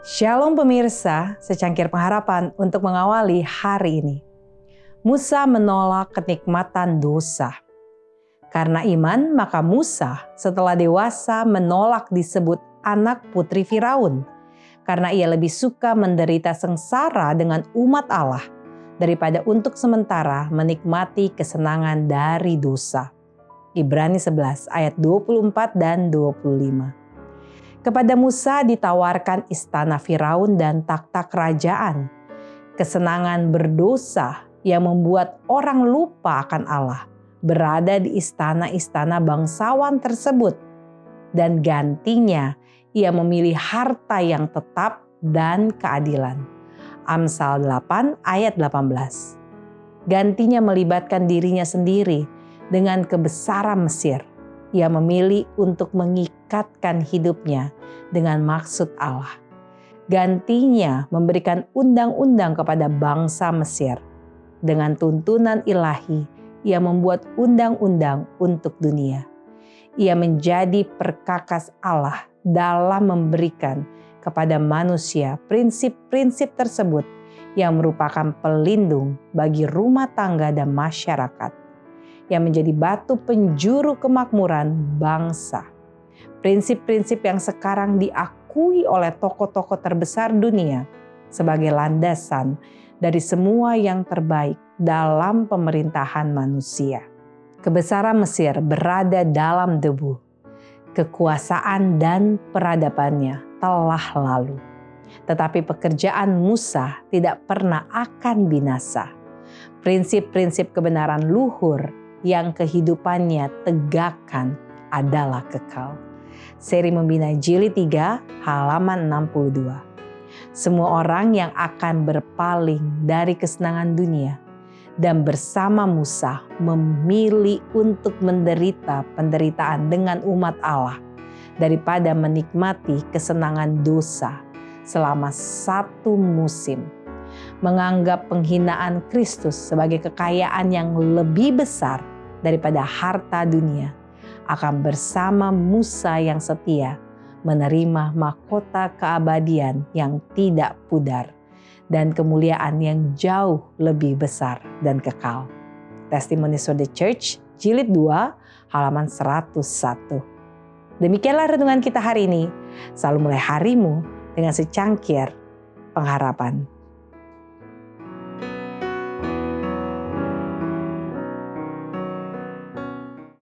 Shalom pemirsa, secangkir pengharapan untuk mengawali hari ini. Musa menolak kenikmatan dosa. Karena iman, maka Musa setelah dewasa menolak disebut anak putri Firaun. Karena ia lebih suka menderita sengsara dengan umat Allah daripada untuk sementara menikmati kesenangan dari dosa. Ibrani 11 ayat 24 dan 25. Kepada Musa ditawarkan istana Firaun dan takhta kerajaan. Kesenangan berdosa yang membuat orang lupa akan Allah berada di istana-istana bangsawan tersebut. Dan gantinya ia memilih harta yang tetap dan keadilan. Amsal 8 ayat 18. Gantinya melibatkan dirinya sendiri dengan kebesaran Mesir ia memilih untuk mengikatkan hidupnya dengan maksud Allah. Gantinya memberikan undang-undang kepada bangsa Mesir. Dengan tuntunan ilahi, ia membuat undang-undang untuk dunia. Ia menjadi perkakas Allah dalam memberikan kepada manusia prinsip-prinsip tersebut yang merupakan pelindung bagi rumah tangga dan masyarakat yang menjadi batu penjuru kemakmuran bangsa. Prinsip-prinsip yang sekarang diakui oleh tokoh-tokoh terbesar dunia sebagai landasan dari semua yang terbaik dalam pemerintahan manusia. Kebesaran Mesir berada dalam debu. Kekuasaan dan peradabannya telah lalu. Tetapi pekerjaan Musa tidak pernah akan binasa. Prinsip-prinsip kebenaran luhur yang kehidupannya tegakkan adalah kekal. Seri Membina Jili 3 halaman 62. Semua orang yang akan berpaling dari kesenangan dunia dan bersama Musa memilih untuk menderita penderitaan dengan umat Allah daripada menikmati kesenangan dosa selama satu musim menganggap penghinaan Kristus sebagai kekayaan yang lebih besar daripada harta dunia, akan bersama Musa yang setia menerima mahkota keabadian yang tidak pudar dan kemuliaan yang jauh lebih besar dan kekal. Testimony of the Church, jilid 2, halaman 101. Demikianlah renungan kita hari ini. Selalu mulai harimu dengan secangkir pengharapan.